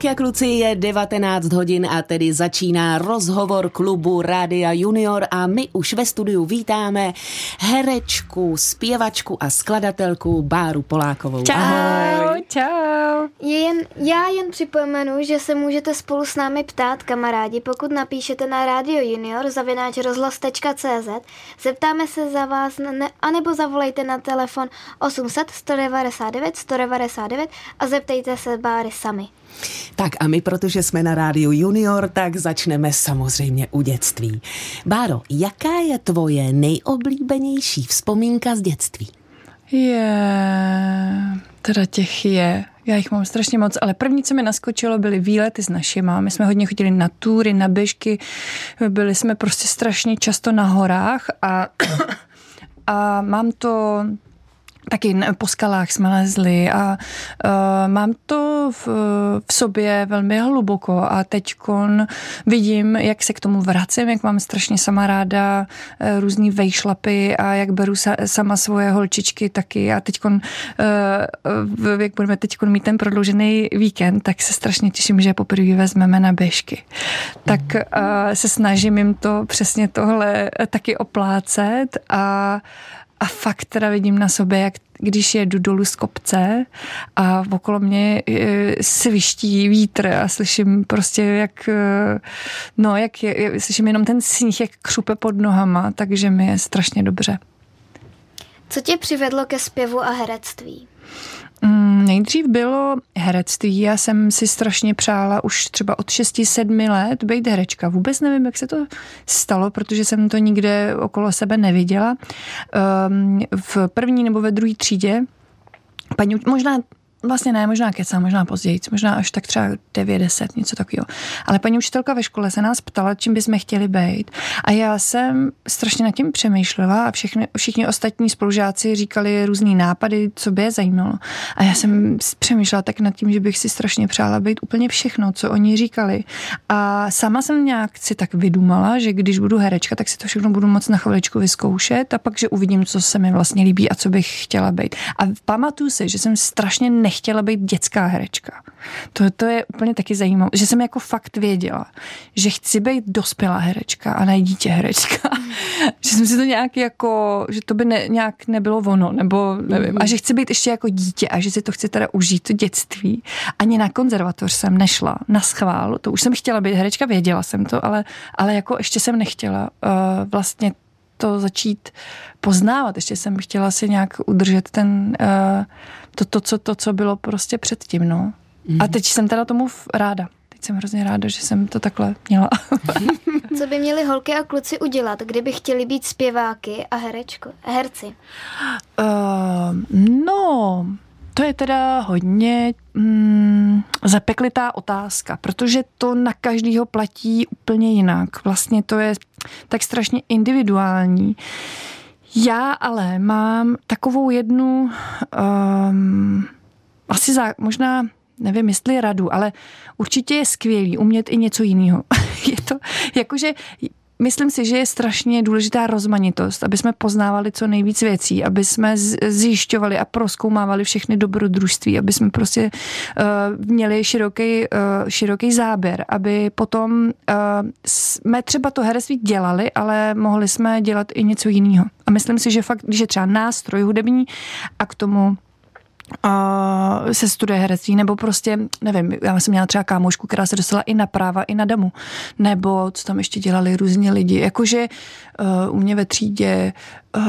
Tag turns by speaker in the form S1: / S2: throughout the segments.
S1: Holky a kluci je 19 hodin a tedy začíná rozhovor klubu Rádia Junior a my už ve studiu vítáme herečku, zpěvačku a skladatelku Báru Polákovou.
S2: Čau,
S1: Ahoj.
S2: čau.
S3: Je jen, já jen připomenu, že se můžete spolu s námi ptát, kamarádi, pokud napíšete na Radio Junior zavináč rozhlas.cz. Zeptáme se za vás, ne, anebo zavolejte na telefon 800 199 199 a zeptejte se Báry sami.
S1: Tak a my, protože jsme na rádiu Junior, tak začneme samozřejmě u dětství. Báro, jaká je tvoje nejoblíbenější vzpomínka z dětství?
S2: Je, teda těch je. Já jich mám strašně moc, ale první, co mi naskočilo, byly výlety s našima. My jsme hodně chodili na túry, na běžky, byli jsme prostě strašně často na horách a, a mám to taky po skalách jsme lezli a uh, mám to v, v sobě velmi hluboko a teď vidím, jak se k tomu vracím, jak mám strašně sama ráda uh, různý vejšlapy a jak beru sa, sama svoje holčičky taky a teď uh, jak budeme teď mít ten prodloužený víkend, tak se strašně těším, že poprvé vezmeme na běžky. Tak uh, se snažím jim to přesně tohle taky oplácet a a fakt teda vidím na sobě, jak když jedu dolů z kopce a okolo mě e, sviští vítr a slyším prostě jak, e, no jak je, slyším jenom ten sníh, jak křupe pod nohama, takže mi je strašně dobře.
S3: Co tě přivedlo ke zpěvu a herectví?
S2: Mm, nejdřív bylo herectví. Já jsem si strašně přála už třeba od 6-7 let být herečka. Vůbec nevím, jak se to stalo, protože jsem to nikde okolo sebe neviděla. Um, v první nebo ve druhé třídě paní, možná Vlastně ne, možná kecá, možná později, možná až tak třeba 9-10, něco takového. Ale paní učitelka ve škole se nás ptala, čím bychom chtěli být. A já jsem strašně nad tím přemýšlela a všichni, všichni ostatní spolužáci říkali různý nápady, co by je zajímalo. A já jsem přemýšlela tak nad tím, že bych si strašně přála být úplně všechno, co oni říkali. A sama jsem nějak si tak vydumala, že když budu herečka, tak si to všechno budu moc na chviličku vyzkoušet a pak, že uvidím, co se mi vlastně líbí a co bych chtěla být. A pamatuju si, že jsem strašně nechtěla být dětská herečka. To, to je úplně taky zajímavé, že jsem jako fakt věděla, že chci být dospělá herečka a ne dítě herečka. že jsem si to nějak jako, že to by ne, nějak nebylo ono, nebo nevím. A že chci být ještě jako dítě a že si to chci teda užít, to dětství. Ani na konzervatoř jsem nešla, na schvál. To už jsem chtěla být herečka, věděla jsem to, ale, ale jako ještě jsem nechtěla uh, vlastně to začít poznávat. Ještě jsem chtěla si nějak udržet ten, uh, to, to, co, to, co bylo prostě předtím. No. Mm. A teď jsem teda tomu ráda. Teď jsem hrozně ráda, že jsem to takhle měla.
S3: co by měli holky a kluci udělat, kdyby chtěli být zpěváky a herečko, herci?
S2: Uh, no, to je teda hodně mm, zapeklitá otázka, protože to na každýho platí úplně jinak. Vlastně to je tak strašně individuální. Já ale mám takovou jednu um, asi za, možná nevím, jestli radu, ale určitě je skvělý umět i něco jiného. je to, jakože Myslím si, že je strašně důležitá rozmanitost, aby jsme poznávali co nejvíc věcí, aby jsme zjišťovali a proskoumávali všechny dobrodružství, aby jsme prostě uh, měli široký, uh, široký záběr, aby potom uh, jsme třeba to herectví dělali, ale mohli jsme dělat i něco jiného. A myslím si, že fakt, když je třeba nástroj hudební a k tomu uh, se studuje herectví, nebo prostě, nevím, já jsem měla třeba kámošku, která se dostala i na práva, i na damu, nebo co tam ještě dělali různí lidi, jakože uh, u mě ve třídě
S1: uh,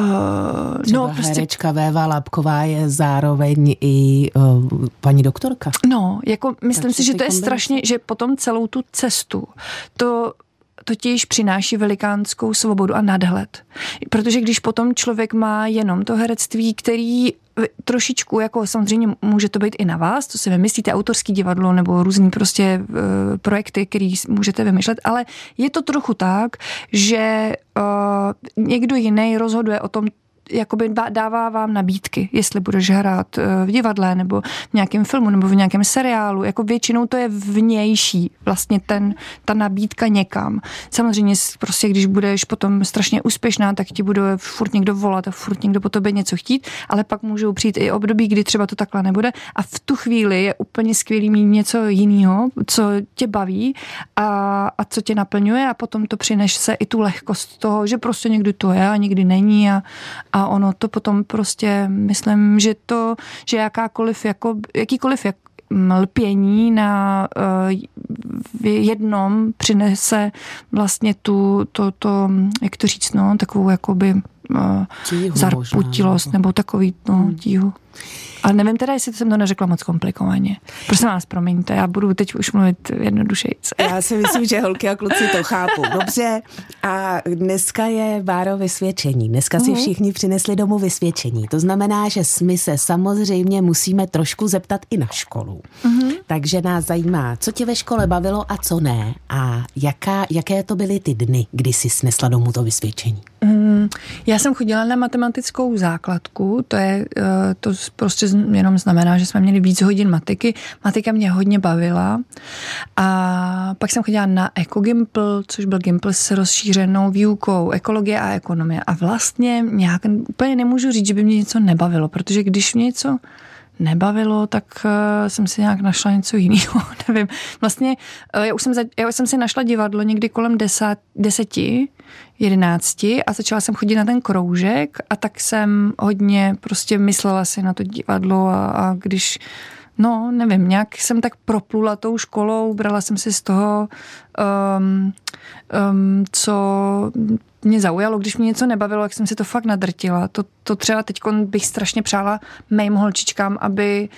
S1: no, prostě... herečka Véva Lápková je zároveň i uh, paní doktorka.
S2: No, jako myslím tak si, že to je strašně, že potom celou tu cestu to totiž přináší velikánskou svobodu a nadhled. Protože když potom člověk má jenom to herectví, který trošičku, jako samozřejmě může to být i na vás, co si vymyslíte, autorský divadlo nebo různý prostě uh, projekty, který můžete vymýšlet, ale je to trochu tak, že uh, někdo jiný rozhoduje o tom, jakoby dává vám nabídky, jestli budeš hrát eh, v divadle nebo v nějakém filmu nebo v nějakém seriálu. Jako většinou to je vnější, vlastně ten, ta nabídka někam. Samozřejmě prostě, když budeš potom strašně úspěšná, tak ti bude furt někdo volat a furt někdo po tobě něco chtít, ale pak můžou přijít i období, kdy třeba to takhle nebude a v tu chvíli je úplně skvělý mít něco jiného, co tě baví a, a co tě naplňuje a potom to přinese i tu lehkost toho, že prostě někdy to je a někdy není a, a ono to potom prostě, myslím, že to, že jakákoliv, jako, jakýkoliv jak, lpění na uh, jednom přinese vlastně tu, to, to, jak to říct, no, takovou jakoby uh, zarputilost nebo takový no, hmm. tíhu. A nevím teda, jestli jsem to neřekla moc komplikovaně. Prosím vás, promiňte, já budu teď už mluvit jednodušeji.
S1: Já si myslím, že holky a kluci to chápou dobře. A dneska je Báro vysvědčení. Dneska si mhm. všichni přinesli domů vysvědčení. To znamená, že my se samozřejmě musíme trošku zeptat i na školu. Uh-huh. Takže nás zajímá, co tě ve škole bavilo a co ne. A jaká, jaké to byly ty dny, kdy jsi snesla domů to vysvědčení?
S2: Mm, já jsem chodila na matematickou základku, to je eh, to prostě jenom znamená, že jsme měli víc hodin matiky. Matika mě hodně bavila a pak jsem chodila na ekogimpl, což byl gimpl s rozšířenou výukou ekologie a ekonomie a vlastně nějak úplně nemůžu říct, že by mě něco nebavilo, protože když mě něco nebavilo, tak uh, jsem si nějak našla něco jiného, nevím. Vlastně uh, já, už jsem já už jsem si našla divadlo někdy kolem deset, deseti, jedenácti a začala jsem chodit na ten kroužek a tak jsem hodně prostě myslela si na to divadlo a, a když No, nevím, nějak jsem tak proplula tou školou, brala jsem si z toho, um, um, co mě zaujalo, když mě něco nebavilo, jak jsem si to fakt nadrtila. To, to třeba teď bych strašně přála mým holčičkám, aby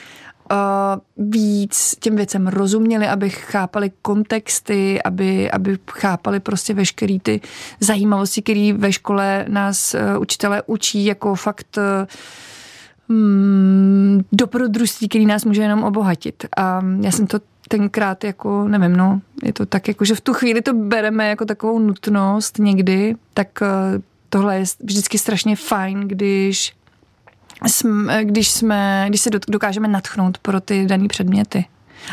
S2: uh, víc těm věcem rozuměli, aby chápali kontexty, aby, aby chápali prostě veškerý ty zajímavosti, které ve škole nás uh, učitelé učí, jako fakt uh, mm, dobrodružství, který nás může jenom obohatit. A já jsem to tenkrát jako, nevím, no, je to tak jako, že v tu chvíli to bereme jako takovou nutnost někdy, tak eh, tohle je vždycky strašně fajn, když jsme, když, jsme, když se dokážeme natchnout pro ty dané předměty.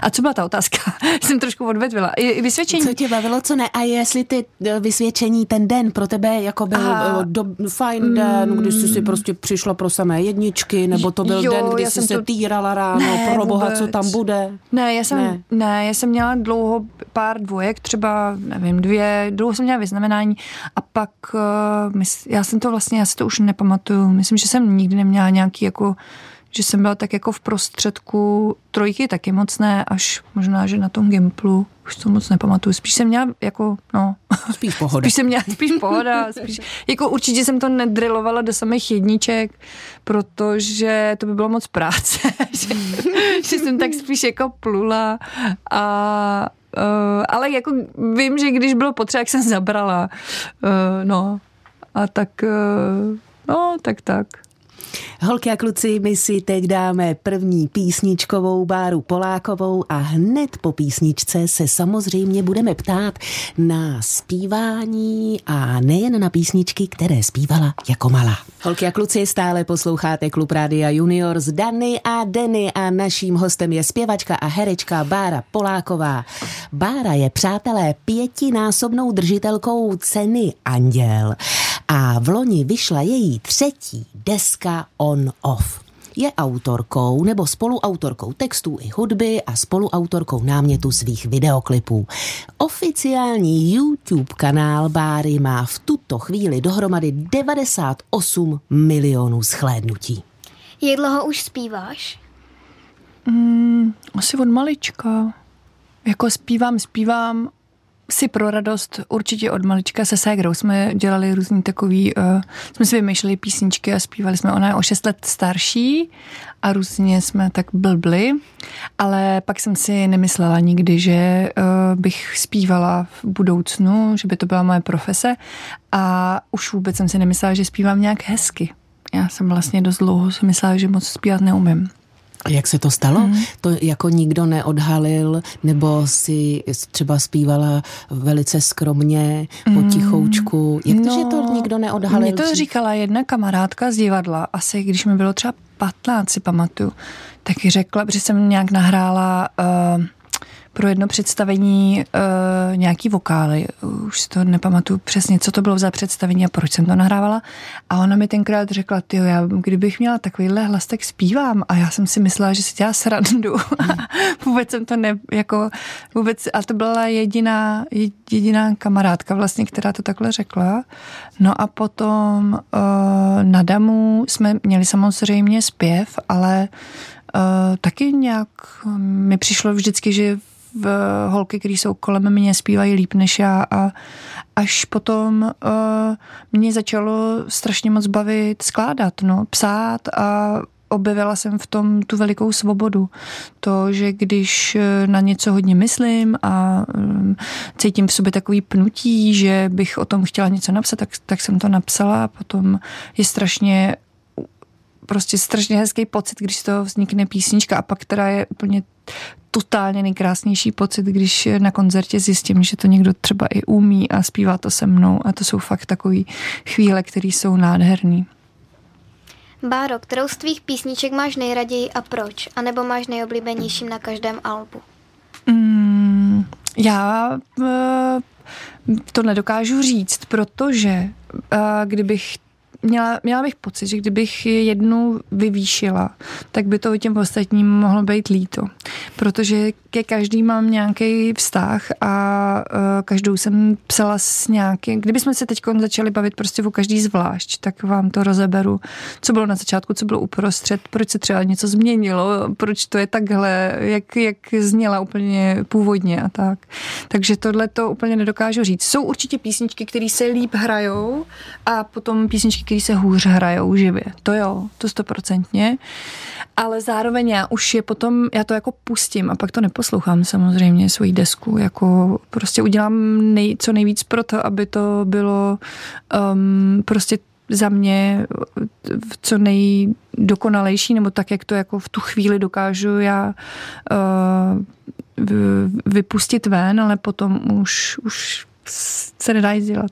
S2: A co byla ta otázka? Jsem trošku odvedvila. I vysvědčení.
S1: Co tě bavilo, co ne? A jestli ty eh, vysvědčení ten den pro tebe jako byl Aha. Eh, do, fajn mm. den, kdy jsi si prostě přišla pro samé jedničky, nebo to byl jo, den, kdy jsi se to... týrala ráno, ne, pro boha, co tam bude?
S2: Ne, já jsem, ne. ne, já jsem měla dlouho pár dvojek, třeba, nevím, dvě, dlouho jsem měla vyznamenání a pak uh, já jsem to vlastně, já si to už nepamatuju. Myslím, že jsem nikdy neměla nějaký jako že jsem byla tak jako v prostředku trojky taky moc ne, až možná, že na tom Gimplu, už to moc nepamatuju. Spíš jsem měla jako, no.
S1: Spíš pohoda.
S2: Spíš jsem měla spíš pohoda. Spíš, jako určitě jsem to nedrilovala do samých jedniček, protože to by bylo moc práce. že, že jsem tak spíš jako plula a Uh, ale jako vím, že když bylo potřeba, jak jsem zabrala. Uh, no. A tak, uh, no, tak tak.
S1: Holky a kluci, my si teď dáme první písničkovou Báru Polákovou a hned po písničce se samozřejmě budeme ptát na zpívání a nejen na písničky, které zpívala jako malá. Holky a kluci, stále posloucháte Klub Rádia Junior z Dany a Denny a naším hostem je zpěvačka a herečka Bára Poláková. Bára je, přátelé, pětinásobnou držitelkou ceny Anděl a v loni vyšla její třetí deska On-Off. Je autorkou nebo spoluautorkou textů i hudby a spoluautorkou námětu svých videoklipů. Oficiální YouTube kanál Báry má v tuto chvíli dohromady 98 milionů shlédnutí.
S3: Jak dlouho už zpíváš?
S2: Mm, asi od malička. Jako zpívám, zpívám si pro radost určitě od malička se ségrou jsme dělali různý takový, uh, jsme si vymýšleli písničky a zpívali jsme. Ona je o 6 let starší a různě jsme tak blbli, ale pak jsem si nemyslela nikdy, že uh, bych zpívala v budoucnu, že by to byla moje profese a už vůbec jsem si nemyslela, že zpívám nějak hezky. Já jsem vlastně dost dlouho si myslela, že moc zpívat neumím.
S1: A jak se to stalo? Hmm. To jako nikdo neodhalil, nebo si třeba zpívala velice skromně, potichoučku. Jak to, no, že to nikdo neodhalil?
S2: Mě to říkala jedna kamarádka z divadla, asi když mi bylo třeba 15, si pamatuju, taky řekla, že jsem nějak nahrála uh, pro jedno představení uh, nějaký vokály. Už si to nepamatuju přesně, co to bylo za představení a proč jsem to nahrávala. A ona mi tenkrát řekla, ty já kdybych měla takovýhle hlas, tak zpívám. A já jsem si myslela, že si dělá srandu. Hmm. vůbec jsem to ne, jako, vůbec, a to byla jediná, jediná kamarádka vlastně, která to takhle řekla. No a potom uh, na Damu jsme měli samozřejmě zpěv, ale Uh, taky nějak mi přišlo vždycky, že v holky, které jsou kolem mě, zpívají líp než já a až potom uh, mě začalo strašně moc bavit skládat, no, psát a objevila jsem v tom tu velikou svobodu. To, že když eh, na něco hodně myslím a um, cítím v sobě takový pnutí, že bych o tom chtěla něco napsat, tak, tak jsem to napsala a potom je strašně prostě strašně hezký pocit, když z toho vznikne písnička a pak která je úplně totálně nejkrásnější pocit, když na koncertě zjistím, že to někdo třeba i umí a zpívá to se mnou a to jsou fakt takové chvíle, které jsou nádherné.
S3: Báro, kterou z tvých písniček máš nejraději a proč? A nebo máš nejoblíbenějším na každém albu?
S2: Mm, já uh, to nedokážu říct, protože uh, kdybych měla, měla bych pocit, že kdybych jednu vyvýšila, tak by to těm ostatním mohlo být líto. Protože ke každý mám nějaký vztah a uh, každou jsem psala s nějakým... Kdybychom se teď začali bavit prostě o každý zvlášť, tak vám to rozeberu, co bylo na začátku, co bylo uprostřed, proč se třeba něco změnilo, proč to je takhle, jak, jak zněla úplně původně a tak. Takže tohle to úplně nedokážu říct. Jsou určitě písničky, které se líp hrajou a potom písničky, které se hůř hrajou živě. To jo, to stoprocentně. Ale zároveň já už je potom, já to jako pustím a pak to neposlouchám samozřejmě svoji desku, jako prostě udělám nej, co nejvíc pro to, aby to bylo um, prostě za mě co nejdokonalejší, nebo tak, jak to jako v tu chvíli dokážu já uh, vypustit ven, ale potom už, už se nedá nic dělat.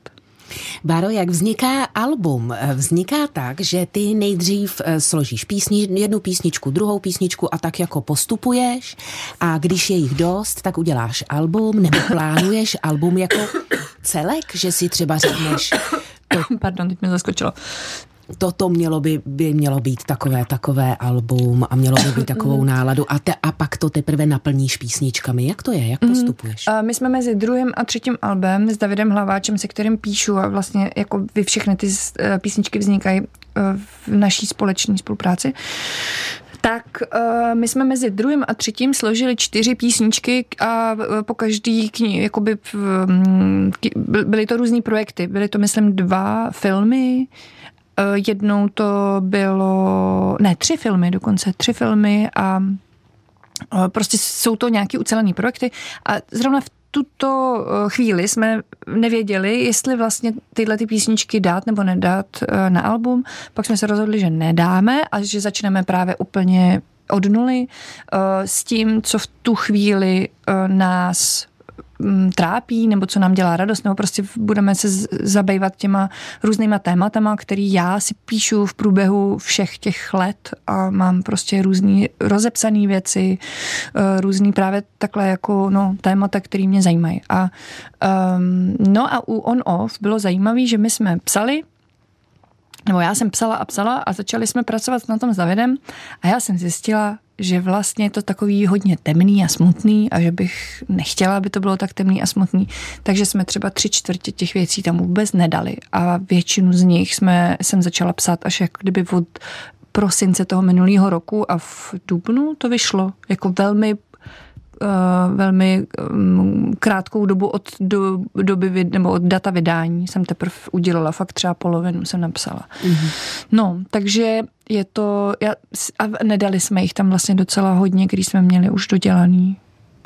S1: Báro, jak vzniká album? Vzniká tak, že ty nejdřív eh, složíš písni, jednu písničku, druhou písničku a tak jako postupuješ a když je jich dost, tak uděláš album nebo plánuješ album jako celek, že si třeba řekneš,
S2: Pardon, teď mi zaskočilo
S1: toto mělo by, by mělo být takové, takové album a mělo by být takovou náladu a, te, a pak to teprve naplníš písničkami. Jak to je? Jak mhm. postupuješ?
S2: Mm, my jsme mezi druhým a třetím albem s Davidem Hlaváčem, se kterým píšu a vlastně jako vy všechny ty eh, písničky vznikají eh, v naší společné spolupráci tak uh, my jsme mezi druhým a třetím složili čtyři písničky a uh, po každý kni, jakoby um, byly to různý projekty. Byly to, myslím, dva filmy, jednou to bylo, ne, tři filmy dokonce, tři filmy a eh, prostě jsou to nějaké ucelené projekty a zrovna v tuto eh, chvíli jsme nevěděli, jestli vlastně tyhle ty písničky dát nebo nedat na album. Pak jsme se rozhodli, že nedáme a že začneme právě úplně od nuly s tím, co v tu chvíli nás trápí nebo co nám dělá radost, nebo prostě budeme se zabývat těma různýma tématama, který já si píšu v průběhu všech těch let a mám prostě různý rozepsané věci, eh, různý právě takhle jako no, témata, které mě zajímají. A um, no a u on-off bylo zajímavé, že my jsme psali nebo já jsem psala a psala a začali jsme pracovat na tom s Davidem a já jsem zjistila, že vlastně je to takový hodně temný a smutný a že bych nechtěla, aby to bylo tak temný a smutný. Takže jsme třeba tři čtvrtě těch věcí tam vůbec nedali a většinu z nich jsme, jsem začala psát až jak kdyby od prosince toho minulého roku a v dubnu to vyšlo jako velmi velmi um, krátkou dobu od do, doby nebo od data vydání jsem teprve udělala, fakt třeba polovinu jsem napsala. Mm-hmm. No, takže je to, já, a nedali jsme jich tam vlastně docela hodně, když jsme měli už dodělaný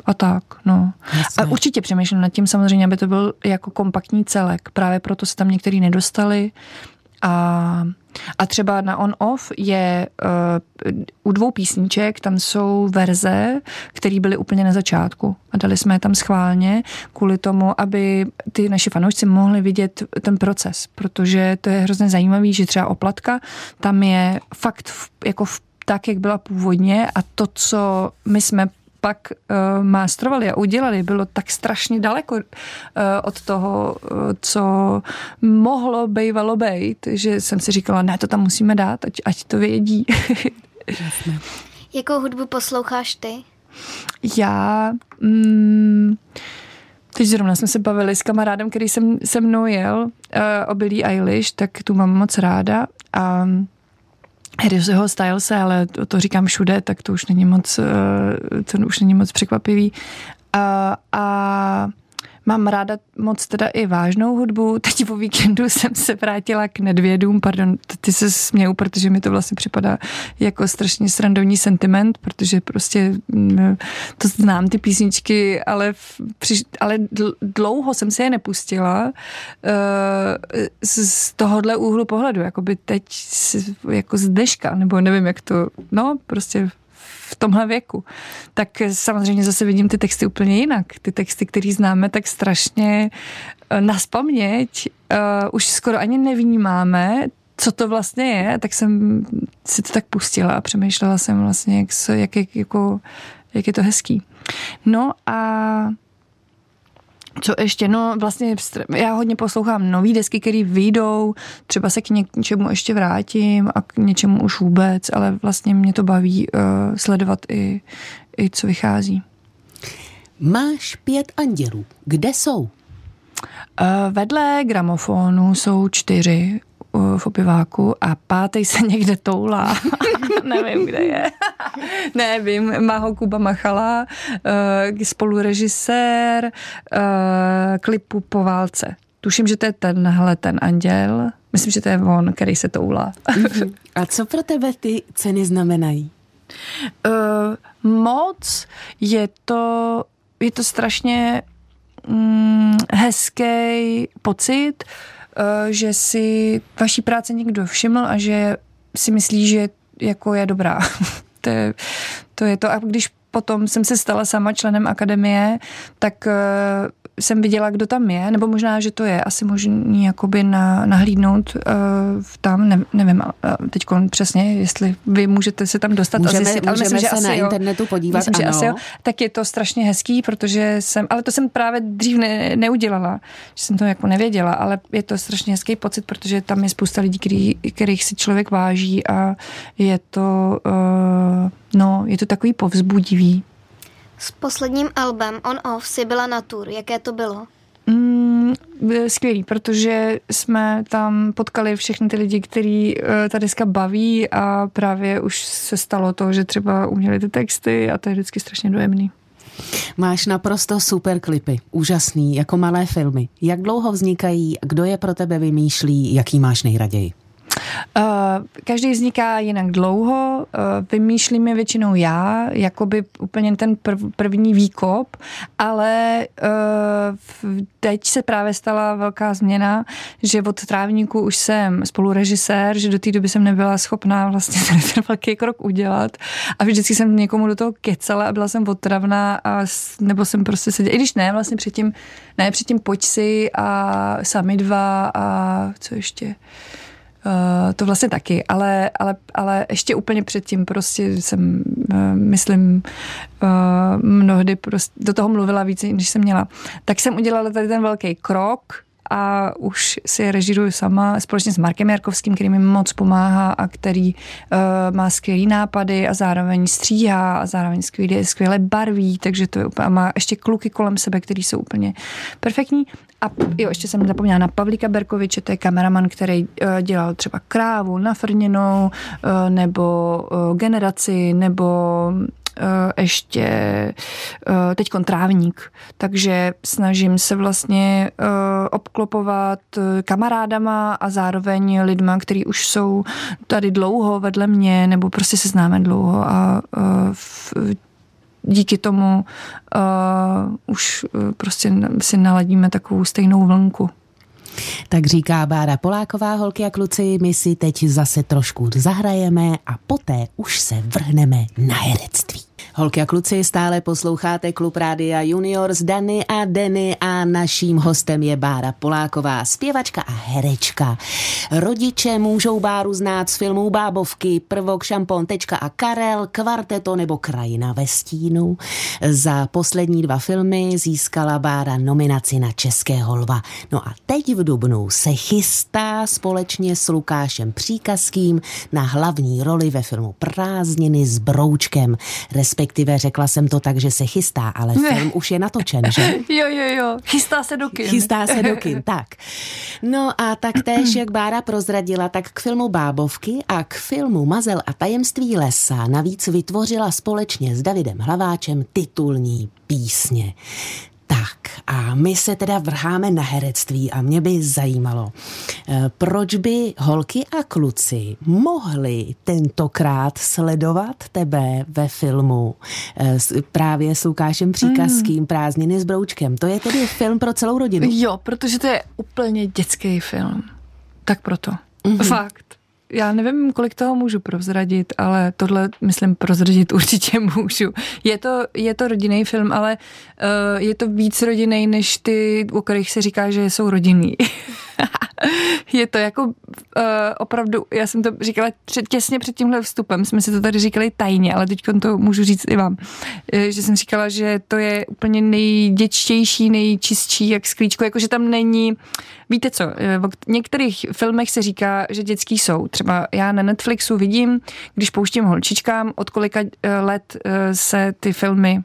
S2: a tak, no. Jasně. A určitě přemýšlím nad tím samozřejmě, aby to byl jako kompaktní celek. Právě proto se tam některý nedostali a A třeba na on-off je uh, u dvou písniček, tam jsou verze, které byly úplně na začátku. A dali jsme je tam schválně kvůli tomu, aby ty naši fanoušci mohli vidět ten proces, protože to je hrozně zajímavý, že třeba oplatka, tam je fakt v, jako v tak, jak byla původně a to, co my jsme pak uh, mástrovali a udělali, bylo tak strašně daleko uh, od toho, uh, co mohlo bývalo být, že jsem si říkala, ne, to tam musíme dát, ať, ať to vědí.
S3: Jakou hudbu posloucháš ty?
S2: Já... Mm, Teď zrovna jsme se bavili s kamarádem, který jsem se mnou jel uh, o Billie Eilish, tak tu mám moc ráda a Harryho Stylese, ale to, to říkám všude, tak to už není moc, eh, to už není moc překvapivý. A, a Mám ráda moc teda i vážnou hudbu. Teď po víkendu jsem se vrátila k Nedvědům, pardon, ty se smějou, protože mi to vlastně připadá jako strašně srandovní sentiment, protože prostě mm, to znám ty písničky, ale, v, ale dlouho jsem se je nepustila uh, z, z tohohle úhlu pohledu, jako by teď jako z deška, nebo nevím, jak to, no, prostě v tomhle věku, tak samozřejmě zase vidím ty texty úplně jinak. Ty texty, které známe tak strašně eh, na spaměť, uh, už skoro ani nevnímáme, co to vlastně je, tak jsem si to tak pustila a přemýšlela jsem vlastně, jak, jak, jak, jako, jak je to hezký. No a co ještě? No vlastně já hodně poslouchám nový desky, které vyjdou, třeba se k něčemu ještě vrátím a k něčemu už vůbec, ale vlastně mě to baví uh, sledovat i, i co vychází.
S1: Máš pět andělů. Kde jsou? Uh,
S2: vedle gramofonu jsou čtyři v opiváku a pátý se někde toulá. Nevím, kde je. Nevím, má ho Kuba Machala, uh, spolurežisér uh, klipu Po válce. Tuším, že to je tenhle ten anděl. Myslím, že to je on, který se toulá.
S1: Mhm. a co pro tebe ty ceny znamenají?
S2: Uh, moc je to, je to strašně mm, hezký pocit, Eh, že si vaší práce někdo všiml a že si myslí, že jako je dobrá. to, je, to je to. A když potom jsem se stala sama členem akademie, tak eh, jsem viděla, kdo tam je, nebo možná, že to je asi možný jakoby na, nahlídnout uh, tam, ne, nevím uh, teď přesně, jestli vy můžete se tam dostat
S1: můžeme,
S2: a zjistit,
S1: ale
S2: myslím,
S1: že se asi na jo, internetu podívat,
S2: myslím, že asi jo, tak je to strašně hezký, protože jsem, ale to jsem právě dřív ne, neudělala, že jsem to jako nevěděla, ale je to strašně hezký pocit, protože tam je spousta lidí, který, kterých si člověk váží a je to, uh, no, je to takový povzbudivý.
S3: S posledním albem On Off si byla na tour. Jaké to bylo?
S2: Mm, skvělý, protože jsme tam potkali všechny ty lidi, který eh, ta deska baví a právě už se stalo to, že třeba uměli ty texty a to je vždycky strašně dojemný.
S1: Máš naprosto super klipy, úžasný, jako malé filmy. Jak dlouho vznikají, kdo je pro tebe vymýšlí, jaký máš nejraději?
S2: Uh, každý vzniká jinak dlouho, uh, vymýšlím je většinou já, jakoby úplně ten prv, první výkop, ale uh, teď se právě stala velká změna, že od trávníku už jsem spolurežisér, že do té doby jsem nebyla schopná vlastně ten, ten velký krok udělat a vždycky jsem někomu do toho kecala a byla jsem otravná a nebo jsem prostě seděla, i když ne, vlastně předtím, ne, předtím pojď si a sami dva a co ještě, Uh, to vlastně taky, ale, ale, ale ještě úplně předtím prostě jsem, uh, myslím, uh, mnohdy prostě do toho mluvila více, než jsem měla. Tak jsem udělala tady ten velký krok, a už si režiruju sama společně s Markem Jarkovským, který mi moc pomáhá a který uh, má skvělý nápady a zároveň stříhá a zároveň skvěle, skvěle barví, takže to je úplně, a má ještě kluky kolem sebe, který jsou úplně perfektní. A jo, ještě jsem zapomněla na Pavlíka Berkoviče, to je kameraman, který uh, dělal třeba krávu nafrněnou, uh, nebo uh, generaci, nebo ještě eh, teď trávník, takže snažím se vlastně eh, obklopovat kamarádama a zároveň lidma, kteří už jsou tady dlouho vedle mě, nebo prostě se známe dlouho a díky tomu uh, už prostě si naladíme takovou stejnou vlnku.
S1: Tak říká Bára Poláková, holky a kluci, my si teď zase trošku zahrajeme a poté už se vrhneme na herectví. Holky a kluci, stále posloucháte Klub Rádia Junior z Dany a Denny a naším hostem je Bára Poláková, zpěvačka a herečka. Rodiče můžou Báru znát z filmů Bábovky, Prvok, Šampon, Tečka a Karel, Kvarteto nebo Krajina ve stínu. Za poslední dva filmy získala Bára nominaci na Českého lva. No a teď v Dubnu se chystá společně s Lukášem Příkazkým na hlavní roli ve filmu Prázdniny s Broučkem, respektive řekla jsem to tak, že se chystá, ale ne. film už je natočen, že?
S2: jo, jo, jo, chystá se do kin.
S1: Chystá se do kin, tak. No a tak též, jak Bára prozradila, tak k filmu Bábovky a k filmu Mazel a tajemství lesa navíc vytvořila společně s Davidem Hlaváčem titulní písně. Tak a my se teda vrháme na herectví a mě by zajímalo, eh, proč by holky a kluci mohli tentokrát sledovat tebe ve filmu eh, právě s Lukášem Příkazským mm. Prázdniny s Broučkem. To je tedy film pro celou rodinu.
S2: Jo, protože to je úplně dětský film. Tak proto. Mm-hmm. Fakt já nevím, kolik toho můžu prozradit, ale tohle, myslím, prozradit určitě můžu. Je to, je to rodinný film, ale uh, je to víc rodinný, než ty, o kterých se říká, že jsou rodinný. je to jako uh, opravdu, já jsem to říkala před, těsně před tímhle vstupem, jsme si to tady říkali tajně, ale teď to můžu říct i vám, uh, že jsem říkala, že to je úplně nejděčtější, nejčistší, jak sklíčko, jako že tam není, víte co, eh, v některých filmech se říká, že dětský jsou. Třeba já na Netflixu vidím, když pouštím holčičkám, od kolika let se ty filmy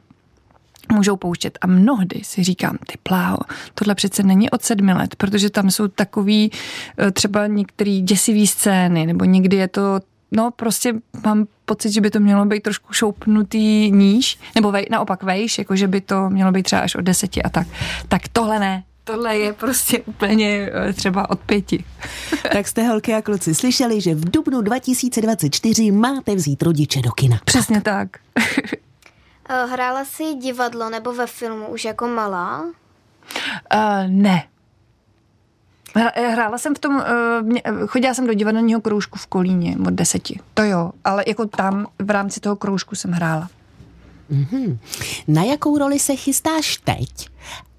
S2: můžou pouštět. A mnohdy si říkám, ty pláho, tohle přece není od sedmi let, protože tam jsou takový eh, třeba některé děsivý scény, nebo někdy je to No, prostě mám pocit, že by to mělo být trošku šoupnutý níž, nebo vej, naopak vejš, jako že by to mělo být třeba až od deseti a tak. Tak tohle ne, tohle je prostě úplně eh, třeba od pěti.
S1: tak jste holky a kluci slyšeli, že v dubnu 2024 máte vzít rodiče do kina.
S2: Přesně tak.
S3: Eh, hrála jsi divadlo nebo ve filmu už jako malá? Uh,
S2: ne. Hrála jsem v tom, chodila jsem do divadelního kroužku v Kolíně od deseti. To jo, ale jako tam v rámci toho kroužku jsem hrála.
S1: Mm-hmm. Na jakou roli se chystáš teď?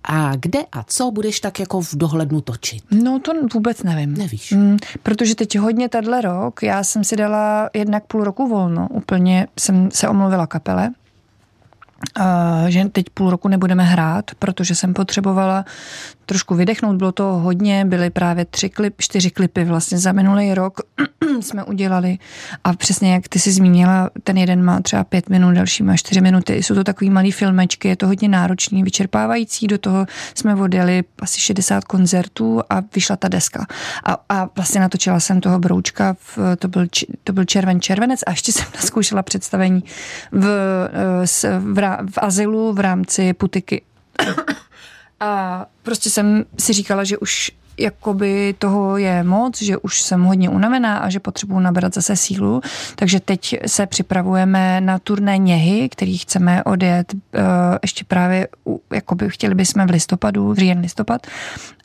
S1: A kde a co budeš tak jako v dohlednu točit?
S2: No to vůbec nevím.
S1: Nevíš? Mm,
S2: protože teď hodně tenhle rok, já jsem si dala jednak půl roku volno, úplně jsem se omluvila kapele, že teď půl roku nebudeme hrát, protože jsem potřebovala trošku vydechnout. Bylo to hodně, byly právě tři klip, čtyři klipy vlastně za minulý rok jsme udělali a přesně jak ty si zmínila, ten jeden má třeba pět minut, další má čtyři minuty. Jsou to takový malý filmečky, je to hodně náročný, vyčerpávající. Do toho jsme odjeli asi 60 koncertů a vyšla ta deska. A, a vlastně natočila jsem toho broučka, v, to, byl, to byl červen červenec a ještě jsem naskoušela představení v, v, v, v azylu v rámci putiky. A prostě jsem si říkala, že už jakoby toho je moc, že už jsem hodně unavená a že potřebuji nabrat zase sílu. Takže teď se připravujeme na turné něhy, který chceme odjet uh, ještě právě, jakoby chtěli bychom v listopadu, v říjen listopad.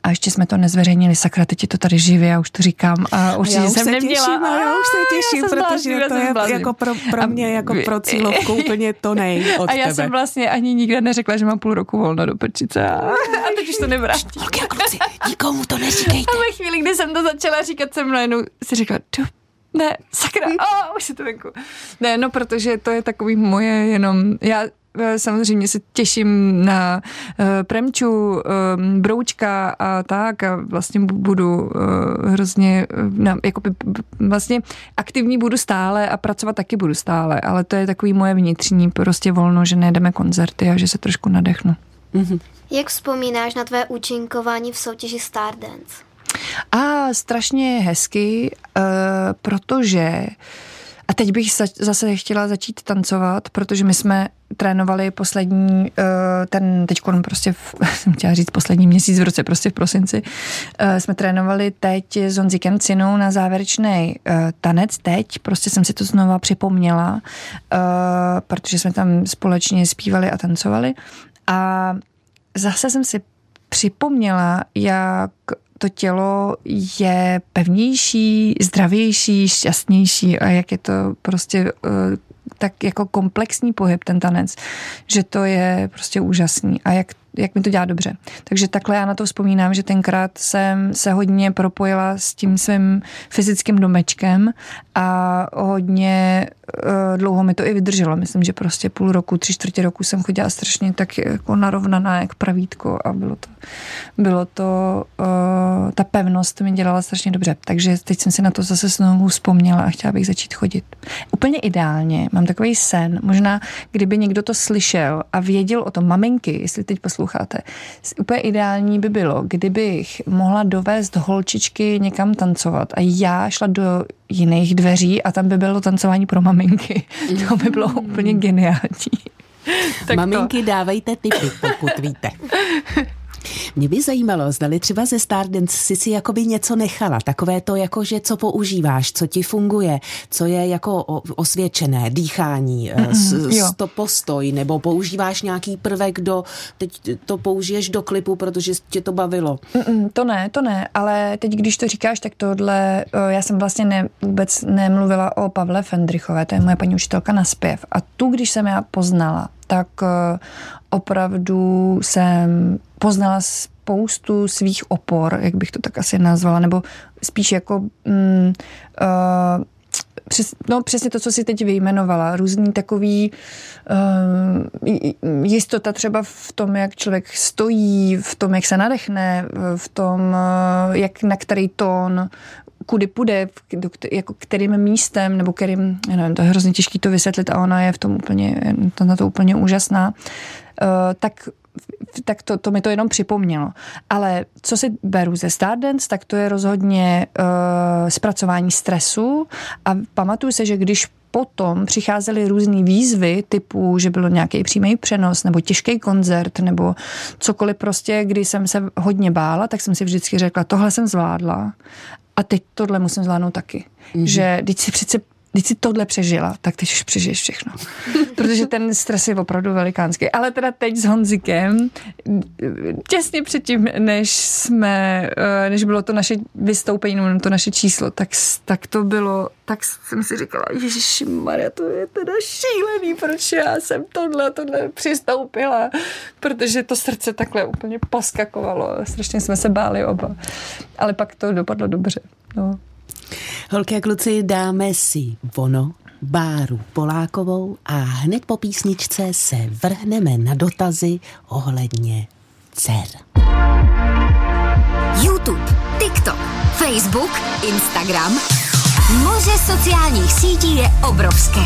S2: A ještě jsme to nezveřejnili, sakra, teď je to tady živě, já už to říkám a určitě
S1: já
S2: jsem neměla.
S1: Těším, a já už se těším, já protože blázím, to je jako pro, pro mě, jako pro cílovku úplně to nej od
S2: A já
S1: tebe.
S2: jsem vlastně ani nikde neřekla, že mám půl roku volno do prčice a, a teď už to nevrátí.
S1: Holky a kluci, nikomu to neříkejte.
S2: A ve chvíli, kdy jsem to začala říkat, jsem najednou si řekla, ne, sakra, oh, už je to venku. Ne, no, protože to je takový moje jenom, já Eh, samozřejmě se těším na uh, Premču, uh, Broučka a tak a vlastně budu uh, hrozně na, jakoby, vlastně aktivní budu stále a pracovat taky budu stále, ale to je takový moje vnitřní prostě volno, že nejdeme koncerty a že se trošku nadechnu.
S3: Mm-hmm. Jak vzpomínáš na tvé účinkování v soutěži Stardance?
S2: A strašně hezky, uh, protože a teď bych zase chtěla začít tancovat, protože my jsme trénovali poslední, eh, ten teď prostě, v, jsem chtěla říct poslední měsíc v roce, prostě v prosinci, eh, jsme trénovali teď s Honzikem Cinou na závěrečný tanec. Teď prostě jsem si to znova připomněla, protože jsme tam společně zpívali a tancovali. A zase jsem si připomněla, jak to tělo je pevnější, zdravější, šťastnější a jak je to prostě uh, tak jako komplexní pohyb ten tanec, že to je prostě úžasný. A jak jak mi to dělá dobře. Takže takhle já na to vzpomínám, že tenkrát jsem se hodně propojila s tím svým fyzickým domečkem a hodně uh, dlouho mi to i vydrželo. Myslím, že prostě půl roku, tři čtvrtě roku jsem chodila strašně tak jako narovnaná, jak pravítko a bylo to, bylo to uh, ta pevnost mi dělala strašně dobře. Takže teď jsem si na to zase znovu vzpomněla a chtěla bych začít chodit. Úplně ideálně. Mám takový sen. Možná, kdyby někdo to slyšel a věděl o tom, maminky, jestli teď poslouchá posloucháte. Úplně ideální by bylo, kdybych mohla dovést holčičky někam tancovat a já šla do jiných dveří a tam by bylo tancování pro maminky. To by bylo úplně geniální.
S1: Tak Maminky, to. dávejte tipy, pokud víte. Mě by zajímalo, zdali třeba ze Stardance si si jakoby něco nechala, takové to jako, že co používáš, co ti funguje, co je jako osvědčené, dýchání, mm, to postoj, nebo používáš nějaký prvek do, teď to použiješ do klipu, protože tě to bavilo.
S2: Mm, to ne, to ne, ale teď, když to říkáš, tak tohle, já jsem vlastně ne, vůbec nemluvila o Pavle Fendrichové, to je moje paní učitelka na zpěv a tu, když jsem já poznala, tak opravdu jsem poznala spoustu svých opor, jak bych to tak asi nazvala, nebo spíš jako mm, uh, přes, no přesně to, co si teď vyjmenovala, různý takový uh, jistota třeba v tom, jak člověk stojí, v tom, jak se nadechne, v tom, uh, jak na který tón, kudy půjde, jako kterým místem, nebo kterým, já nevím, to je hrozně těžké to vysvětlit a ona je v tom úplně, na to úplně úžasná, tak tak to, to mi to jenom připomnělo. Ale co si beru ze Stardance, tak to je rozhodně uh, zpracování stresu a pamatuju se, že když potom přicházely různé výzvy typu, že bylo nějaký přímý přenos nebo těžký koncert nebo cokoliv prostě, kdy jsem se hodně bála, tak jsem si vždycky řekla, tohle jsem zvládla a teď tohle musím zvládnout taky. Mm-hmm. Že teď si přece když si tohle přežila, tak teď už přežiješ všechno. Protože ten stres je opravdu velikánský. Ale teda teď s Honzikem, těsně předtím, než jsme, eh, než bylo to naše vystoupení, nebo to naše číslo, tak, tak to bylo, tak jsem si říkala, Ježíši Maria, to je teda šílený, proč já jsem tohle, tohle přistoupila, protože to srdce takhle úplně poskakovalo. Strašně jsme se báli oba. Ale pak to dopadlo dobře. No.
S1: Holky a kluci, dáme si vono, Báru Polákovou a hned po písničce se vrhneme na dotazy ohledně dcer.
S4: YouTube, TikTok, Facebook, Instagram Moře sociálních sítí je obrovské.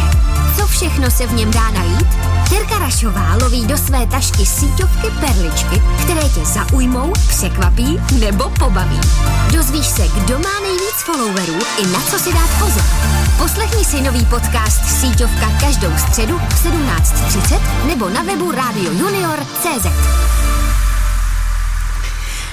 S4: Co všechno se v něm dá najít? Terka Rašová loví do své tašky síťovky perličky, které tě zaujmou, překvapí nebo pobaví. Dozvíš se, kdo má nejvíc followerů i na co si dát pozor. Poslechni si nový podcast Síťovka každou středu v 17.30 nebo na webu Radio Junior.cz.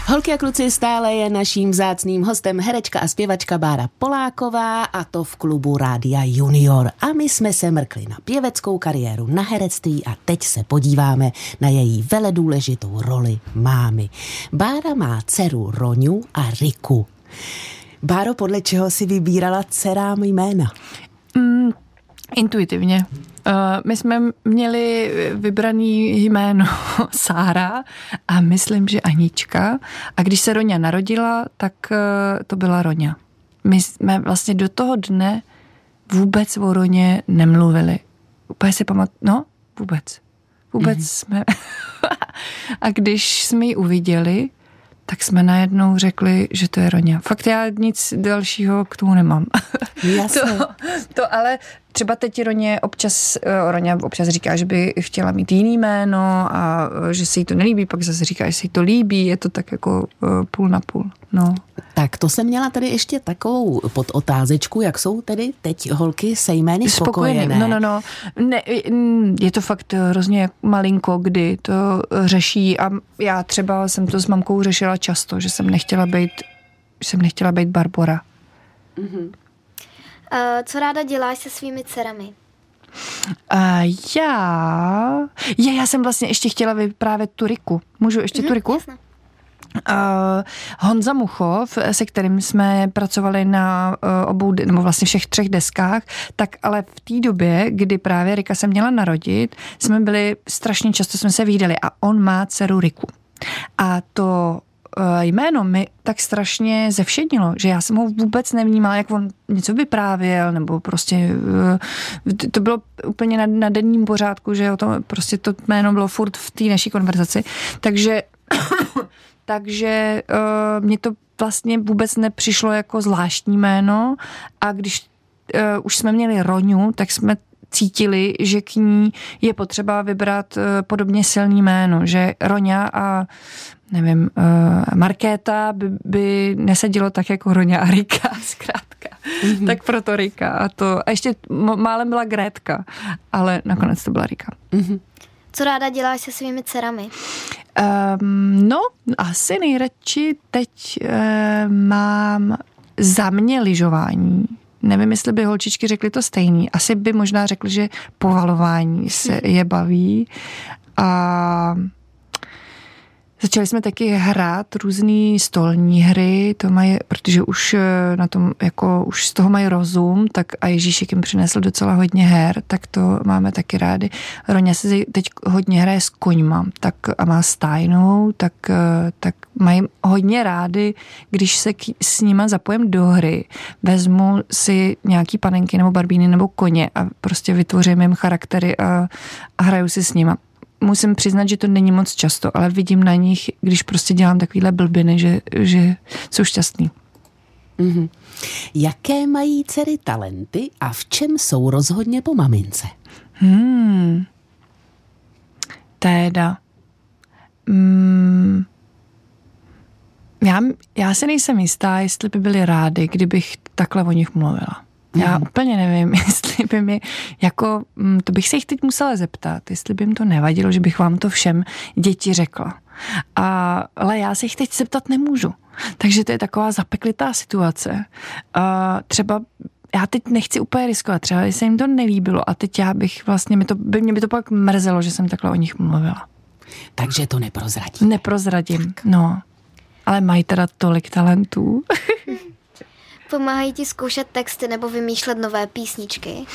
S1: Holky a kluci stále je naším vzácným hostem herečka a zpěvačka Bára Poláková a to v klubu Rádia Junior. A my jsme se mrkli na pěveckou kariéru, na herectví a teď se podíváme na její veledůležitou roli mámy. Bára má dceru Roňu a Riku. Báro, podle čeho si vybírala dcerám jména?
S2: Mm, intuitivně. Uh, my jsme měli vybraný jméno Sára a myslím, že Anička. A když se Roňa narodila, tak uh, to byla Roňa. My jsme vlastně do toho dne vůbec o Roně nemluvili. Úplně si pamat... No, vůbec. Vůbec mm-hmm. jsme... a když jsme ji uviděli, tak jsme najednou řekli, že to je Roňa. Fakt já nic dalšího k tomu nemám.
S1: Jasně.
S2: to, to ale třeba teď Roně občas, eh, Roně občas říká, že by chtěla mít jiný jméno a eh, že se jí to nelíbí, pak zase říká, že se jí to líbí, je to tak jako eh, půl na půl. No.
S1: Tak to jsem měla tady ještě takovou podotázečku, jak jsou tedy teď holky se jmény spokojené. spokojené.
S2: No, no, no. Ne, je to fakt hrozně malinko, kdy to řeší a já třeba jsem to s mamkou řešila často, že jsem nechtěla být, jsem nechtěla být Barbora. Mm-hmm.
S3: Uh, co ráda děláš se svými dcerami?
S2: Uh, já... Je, já jsem vlastně ještě chtěla vyprávět tu Riku. Můžu ještě mm-hmm, tu Riku?
S3: Jasne.
S2: Uh, Honza Muchov, se kterým jsme pracovali na uh, obou, nebo vlastně všech třech deskách, tak ale v té době, kdy právě Rika se měla narodit, jsme byli, strašně často jsme se viděli a on má dceru Riku. A to jméno mi tak strašně zevšednilo, že já jsem ho vůbec nevnímala, jak on něco vyprávěl, nebo prostě uh, to bylo úplně na, na denním pořádku, že o tom, prostě to jméno bylo furt v té naší konverzaci. Takže takže uh, mě to vlastně vůbec nepřišlo jako zvláštní jméno a když už jsme měli Roňu, tak jsme cítili, že k ní je potřeba vybrat uh, podobně silný jméno, že Roňa a nevím, uh, Markéta by, by nesedělo tak jako Roňa a Rika, zkrátka. Mm-hmm. Tak proto Rika. A, to, a ještě málem byla Grétka, ale nakonec to byla Rika. Mm-hmm.
S3: Co ráda děláš se svými dcerami?
S2: Um, no, asi nejradši teď um, mám za mě lyžování. Nevím, jestli by holčičky řekly to stejný. Asi by možná řekli, že povalování se je baví. A Začali jsme taky hrát různé stolní hry, to mají, protože už eh, na tom, jako už z toho mají rozum, tak a Ježíšek jim přinesl docela hodně her, tak to máme taky rádi. Roně se teď hodně hraje s koňma, tak a má stájnou, tak, eh, tak mají hodně rádi, když se k, s nima zapojím do hry, vezmu si nějaký panenky nebo barbíny nebo koně a prostě vytvořím jim charaktery a, a hraju si s nima musím přiznat, že to není moc často, ale vidím na nich, když prostě dělám takovýhle blbiny, že, že jsou šťastný.
S1: Mm-hmm. Jaké mají dcery talenty a v čem jsou rozhodně po mamince? Hmm.
S2: Téda. Hmm. Já, já se nejsem jistá, jestli by byli rádi, kdybych takhle o nich mluvila. Já mm. úplně nevím, jestli by mi, jako, mm, to bych se jich teď musela zeptat, jestli by jim to nevadilo, že bych vám to všem děti řekla. A, ale já se jich teď zeptat nemůžu. Takže to je taková zapeklitá situace. A třeba já teď nechci úplně riskovat, třeba se jim to nelíbilo a teď já bych vlastně, mi to, by, mě by to pak mrzelo, že jsem takhle o nich mluvila.
S1: Takže to neprozradím.
S2: Neprozradím, no. Ale mají teda tolik talentů.
S3: Pomáhají ti zkoušet texty nebo vymýšlet nové písničky?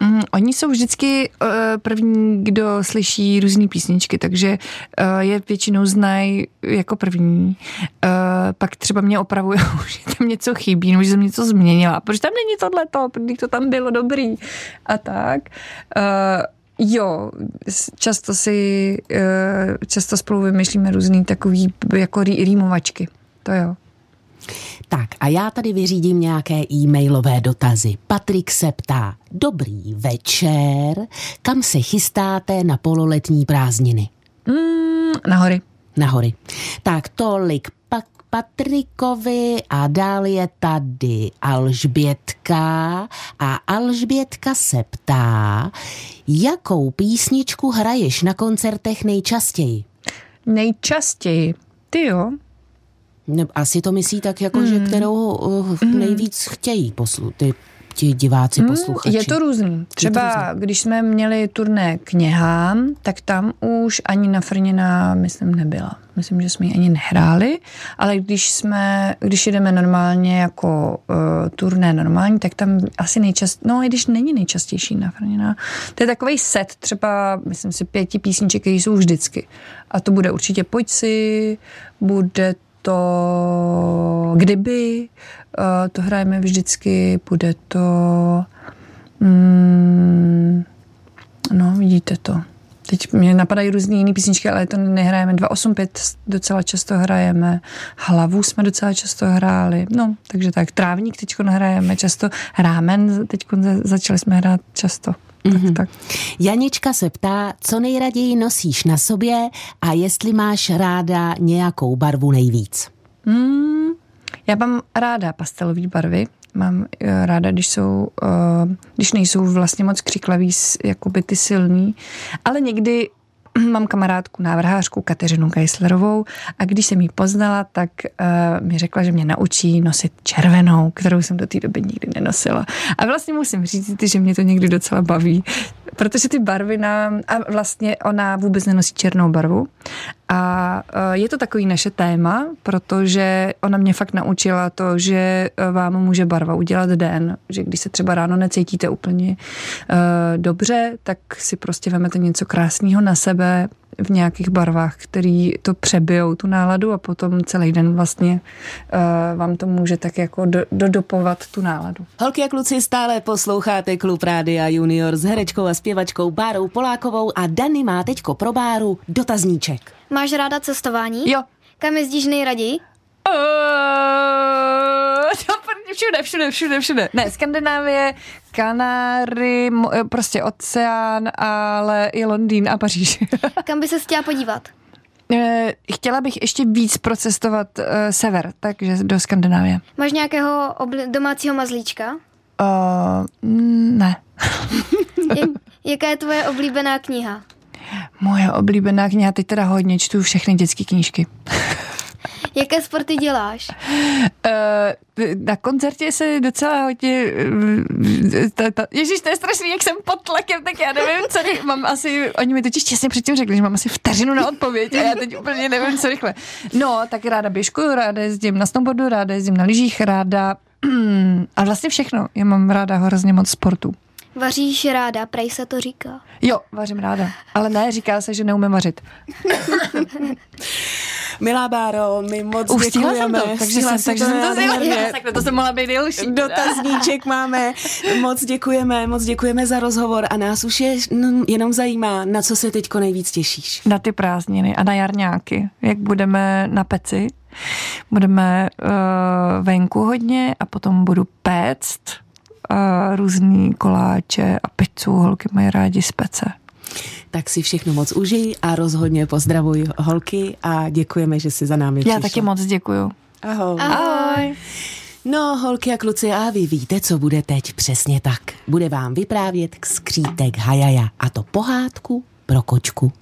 S2: Mm, oni jsou vždycky uh, první, kdo slyší různé písničky, takže uh, je většinou znají jako první. Uh, pak třeba mě opravují, že tam něco chybí, nebo že jsem něco změnila, protože tam není tohleto, protože to tam bylo dobrý a tak. Uh, Jo, často si, často spolu vymýšlíme různý takový jako rýmovačky, to jo.
S1: Tak a já tady vyřídím nějaké e-mailové dotazy. Patrik se ptá, dobrý večer, kam se chystáte na pololetní prázdniny?
S2: Mm, nahory.
S1: Nahory. Tak tolik pak Patrikovi a dál je tady Alžbětka a Alžbětka se ptá, jakou písničku hraješ na koncertech nejčastěji?
S2: Nejčastěji? Ty jo,
S1: asi to myslí tak, jako, mm. že kterou uh, nejvíc chtějí poslu, ty ti diváci, mm, posluchači.
S2: Je to různý. Třeba to různý. když jsme měli turné kněhám, tak tam už ani na Frnina, myslím, nebyla. Myslím, že jsme ji ani nehráli, ale když jsme, když jdeme normálně jako uh, turné normální, tak tam asi nejčast, no i když není nejčastější na Frnina. To je takový set, třeba, myslím si, pěti písniček, které jsou vždycky. A to bude určitě Pojď si, bude to kdyby, uh, to hrajeme vždycky, bude to mm, no, vidíte to. Teď mě napadají různé jiné písničky, ale to nehrajeme. 285 docela často hrajeme, Hlavu jsme docela často hráli, no, takže tak. Trávník teď hrajeme často, Rámen teď začali jsme hrát často. Mm-hmm. Tak, tak.
S1: Janička se ptá, co nejraději nosíš na sobě a jestli máš ráda nějakou barvu nejvíc.
S2: Mm, já mám ráda pastelové barvy. Mám eh, ráda, když jsou, uh, když nejsou vlastně moc křiklaví, by ty silný, ale někdy mám kamarádku, návrhářku Kateřinu Geislerovou a když jsem ji poznala, tak uh, mi řekla, že mě naučí nosit červenou, kterou jsem do té doby nikdy nenosila. A vlastně musím říct, že mě to někdy docela baví protože ty barvy nám, a vlastně ona vůbec nenosí černou barvu a e, je to takový naše téma, protože ona mě fakt naučila to, že e, vám může barva udělat den, že když se třeba ráno necítíte úplně uh, dobře, tak si prostě vemete něco krásného na sebe, v nějakých barvách, který to přebijou tu náladu a potom celý den vlastně uh, vám to může tak jako do, dodopovat tu náladu.
S1: Holky a kluci, stále posloucháte Klub Rádia Junior s herečkou a zpěvačkou Bárou Polákovou a Dany má teďko pro Báru dotazníček.
S3: Máš ráda cestování?
S2: Jo.
S3: Kam jezdíš nejraději?
S2: Uh, všude, všude, všude, všude. Ne, Skandinávie, Kanáry, prostě oceán, ale i Londýn a Paříž.
S3: Kam by se chtěla podívat?
S2: Eh, chtěla bych ještě víc procestovat uh, sever, takže do Skandinávie.
S3: Máš nějakého obli- domácího mazlíčka?
S2: Uh, ne.
S3: Jaká je tvoje oblíbená kniha?
S2: Moje oblíbená kniha, teď teda hodně čtu všechny dětské knížky.
S3: Jaké sporty děláš?
S2: Uh, na koncertě se docela hodně... Uh, Ježíš, to je strašný, jak jsem pod tlakem, tak já nevím, co. Mám asi... Oni mi totiž těsně předtím řekli, že mám asi vteřinu na odpověď a já teď úplně nevím, co rychle. No, tak ráda běžkuju, ráda jezdím na snowboardu, ráda jezdím na lyžích, ráda... a vlastně všechno. Já mám ráda hrozně moc sportu.
S3: Vaříš ráda, prej se to říká.
S2: Jo, vařím ráda. Ale ne, říká se, že neumím vařit.
S1: Milá Báro, my moc Už děkujeme.
S2: Jsem to, takže jsem, takže jsem to
S1: zjela. Tak to jsem mohla být delší. Dotazníček máme. Moc děkujeme, moc děkujeme za rozhovor a nás už je no, jenom zajímá, na co se teďko nejvíc těšíš.
S2: Na ty prázdniny a na jarňáky, jak budeme na peci. Budeme uh, venku hodně a potom budu péct uh, různý koláče a pizzu. Holky mají rádi z pece
S1: tak si všechno moc užij a rozhodně pozdravuj holky a děkujeme, že jsi za námi
S2: přišla. Já taky moc děkuju.
S1: Ahoj.
S2: Ahoj.
S1: No, holky a kluci, a vy víte, co bude teď přesně tak. Bude vám vyprávět skřítek Hajaja a to pohádku pro kočku.